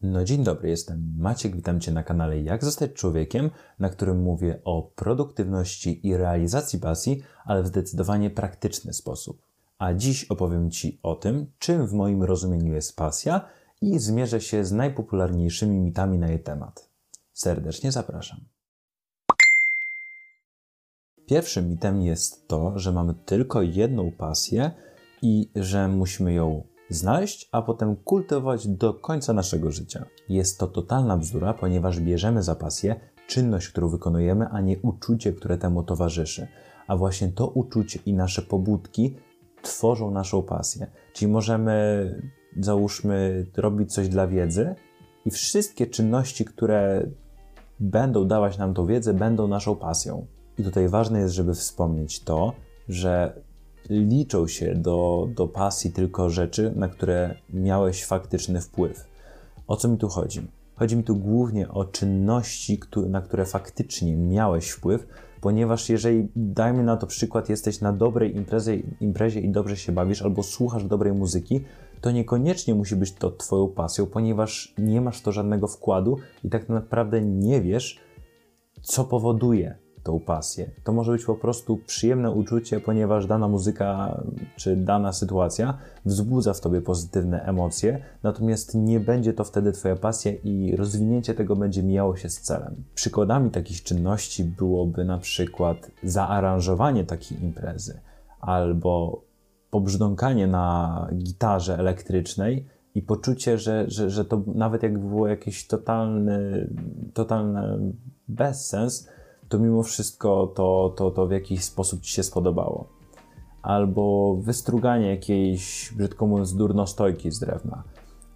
No dzień dobry, jestem Maciek, witam Cię na kanale Jak zostać człowiekiem, na którym mówię o produktywności i realizacji pasji, ale w zdecydowanie praktyczny sposób. A dziś opowiem Ci o tym, czym w moim rozumieniu jest pasja i zmierzę się z najpopularniejszymi mitami na jej temat. Serdecznie zapraszam. Pierwszym mitem jest to, że mamy tylko jedną pasję i że musimy ją znaleźć, a potem kultywować do końca naszego życia. Jest to totalna bzdura, ponieważ bierzemy za pasję czynność, którą wykonujemy, a nie uczucie, które temu towarzyszy. A właśnie to uczucie i nasze pobudki tworzą naszą pasję. Czyli możemy, załóżmy, robić coś dla wiedzy i wszystkie czynności, które będą dawać nam tą wiedzę, będą naszą pasją. I tutaj ważne jest, żeby wspomnieć to, że liczą się do, do pasji tylko rzeczy, na które miałeś faktyczny wpływ. O co mi tu chodzi? Chodzi mi tu głównie o czynności, na które faktycznie miałeś wpływ, ponieważ jeżeli, dajmy na to przykład, jesteś na dobrej imprezie, imprezie i dobrze się bawisz, albo słuchasz dobrej muzyki, to niekoniecznie musi być to Twoją pasją, ponieważ nie masz to żadnego wkładu i tak naprawdę nie wiesz, co powoduje tą pasję. To może być po prostu przyjemne uczucie, ponieważ dana muzyka czy dana sytuacja wzbudza w tobie pozytywne emocje, natomiast nie będzie to wtedy twoja pasja i rozwinięcie tego będzie mijało się z celem. Przykładami takich czynności byłoby na przykład zaaranżowanie takiej imprezy albo pobrzdąkanie na gitarze elektrycznej i poczucie, że, że, że to nawet jakby było jakiś totalny, totalny bezsens, to mimo wszystko to, to, to w jakiś sposób ci się spodobało. Albo wystruganie jakiejś, brzydko mówiąc, durnostojki z drewna.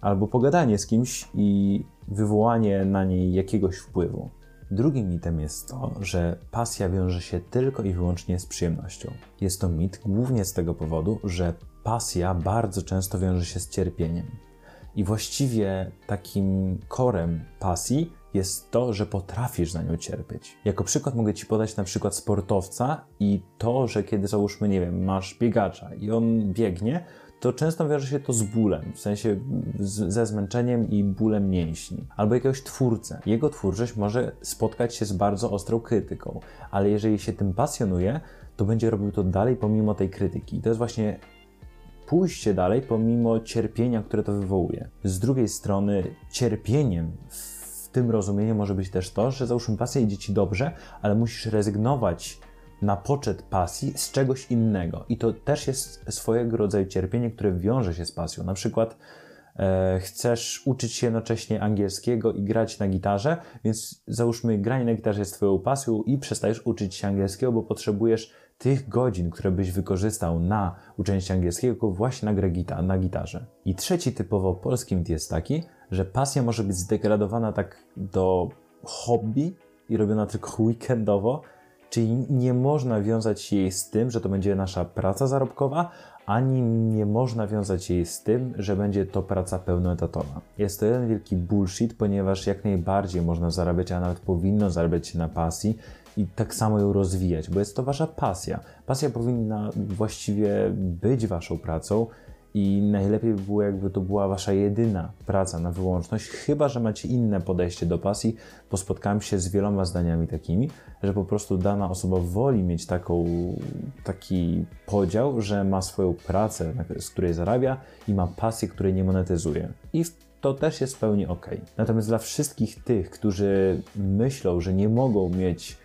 Albo pogadanie z kimś i wywołanie na niej jakiegoś wpływu. Drugim mitem jest to, że pasja wiąże się tylko i wyłącznie z przyjemnością. Jest to mit głównie z tego powodu, że pasja bardzo często wiąże się z cierpieniem. I właściwie takim korem pasji jest to, że potrafisz za nią cierpieć. Jako przykład mogę Ci podać na przykład sportowca i to, że kiedy załóżmy, nie wiem, masz biegacza i on biegnie, to często wiąże się to z bólem, w sensie z, ze zmęczeniem i bólem mięśni. Albo jakiegoś twórcę. Jego twórczość może spotkać się z bardzo ostrą krytyką, ale jeżeli się tym pasjonuje, to będzie robił to dalej pomimo tej krytyki. I to jest właśnie pójście dalej pomimo cierpienia, które to wywołuje. Z drugiej strony, cierpieniem w tym rozumieniu może być też to, że załóżmy pasja idzie ci dobrze, ale musisz rezygnować na poczet pasji z czegoś innego. I to też jest swojego rodzaju cierpienie, które wiąże się z pasją. Na przykład e, chcesz uczyć się jednocześnie angielskiego i grać na gitarze, więc załóżmy granie na gitarze jest twoją pasją i przestajesz uczyć się angielskiego, bo potrzebujesz tych godzin, które byś wykorzystał na uczenie się angielskiego, właśnie na grę gita na gitarze. I trzeci typowo polski mit jest taki, że pasja może być zdegradowana tak do hobby i robiona tylko weekendowo, czyli nie można wiązać jej z tym, że to będzie nasza praca zarobkowa, ani nie można wiązać jej z tym, że będzie to praca pełnoetatowa. Jest to jeden wielki bullshit, ponieważ jak najbardziej można zarabiać, a nawet powinno zarabiać się na pasji i tak samo ją rozwijać, bo jest to wasza pasja. Pasja powinna właściwie być waszą pracą i najlepiej by było, jakby to była wasza jedyna praca na wyłączność, chyba że macie inne podejście do pasji, bo spotkałem się z wieloma zdaniami takimi, że po prostu dana osoba woli mieć taką, taki podział, że ma swoją pracę, z której zarabia i ma pasję, której nie monetyzuje. I to też jest w pełni ok. Natomiast dla wszystkich tych, którzy myślą, że nie mogą mieć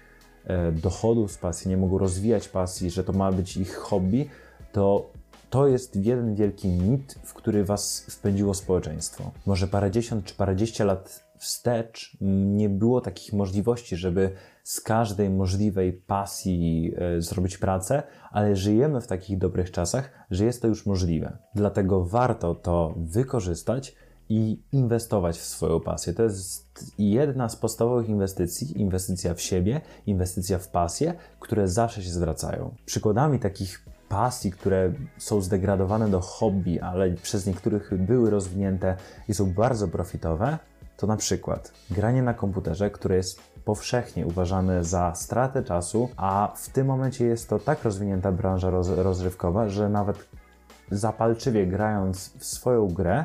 e, dochodów z pasji, nie mogą rozwijać pasji, że to ma być ich hobby, to to jest jeden wielki mit, w który was wpędziło społeczeństwo. Może parędziesiąt czy parędziesiąt lat wstecz nie było takich możliwości, żeby z każdej możliwej pasji e, zrobić pracę, ale żyjemy w takich dobrych czasach, że jest to już możliwe. Dlatego warto to wykorzystać i inwestować w swoją pasję. To jest jedna z podstawowych inwestycji, inwestycja w siebie, inwestycja w pasję, które zawsze się zwracają. Przykładami takich pasji, które są zdegradowane do hobby, ale przez niektórych były rozwinięte i są bardzo profitowe, to na przykład granie na komputerze, które jest powszechnie uważane za stratę czasu, a w tym momencie jest to tak rozwinięta branża roz rozrywkowa, że nawet zapalczywie grając w swoją grę,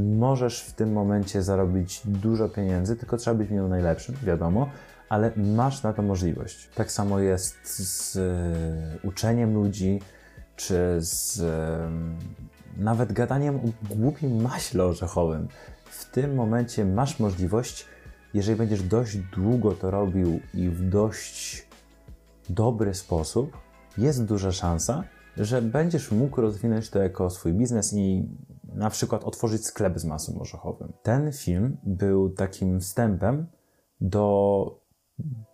możesz w tym momencie zarobić dużo pieniędzy, tylko trzeba być miał najlepszym, wiadomo, ale masz na to możliwość. Tak samo jest z e, uczeniem ludzi, czy z e, nawet gadaniem o głupim maśle orzechowym. W tym momencie masz możliwość, jeżeli będziesz dość długo to robił i w dość dobry sposób, jest duża szansa, że będziesz mógł rozwinąć to jako swój biznes i na przykład otworzyć sklep z masą orzechowym. Ten film był takim wstępem do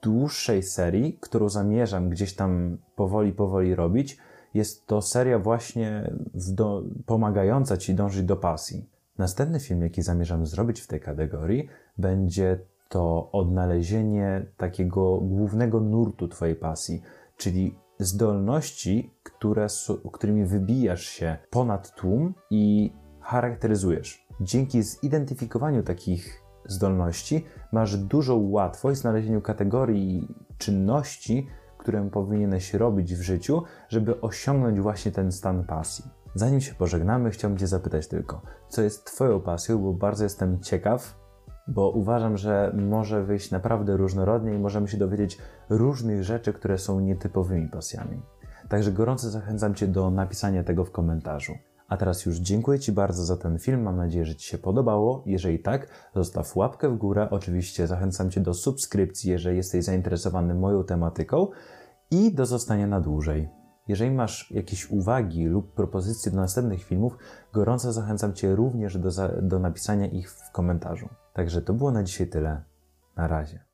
dłuższej serii, którą zamierzam gdzieś tam powoli, powoli robić. Jest to seria właśnie do, pomagająca Ci dążyć do pasji. Następny film, jaki zamierzam zrobić w tej kategorii, będzie to odnalezienie takiego głównego nurtu Twojej pasji, czyli zdolności, które, którymi wybijasz się ponad tłum i charakteryzujesz. Dzięki zidentyfikowaniu takich zdolności masz dużą łatwość w znalezieniu kategorii czynności, które powinieneś robić w życiu, żeby osiągnąć właśnie ten stan pasji. Zanim się pożegnamy, chciałbym Cię zapytać tylko, co jest Twoją pasją, bo bardzo jestem ciekaw, bo uważam, że może wyjść naprawdę różnorodnie i możemy się dowiedzieć różnych rzeczy, które są nietypowymi pasjami. Także gorąco zachęcam Cię do napisania tego w komentarzu. A teraz już dziękuję Ci bardzo za ten film. Mam nadzieję, że Ci się podobało. Jeżeli tak, zostaw łapkę w górę. Oczywiście zachęcam Cię do subskrypcji, jeżeli jesteś zainteresowany moją tematyką i do zostania na dłużej. Jeżeli masz jakieś uwagi lub propozycje do następnych filmów, gorąco zachęcam Cię również do, do napisania ich w komentarzu. Także to było na dzisiaj tyle. Na razie.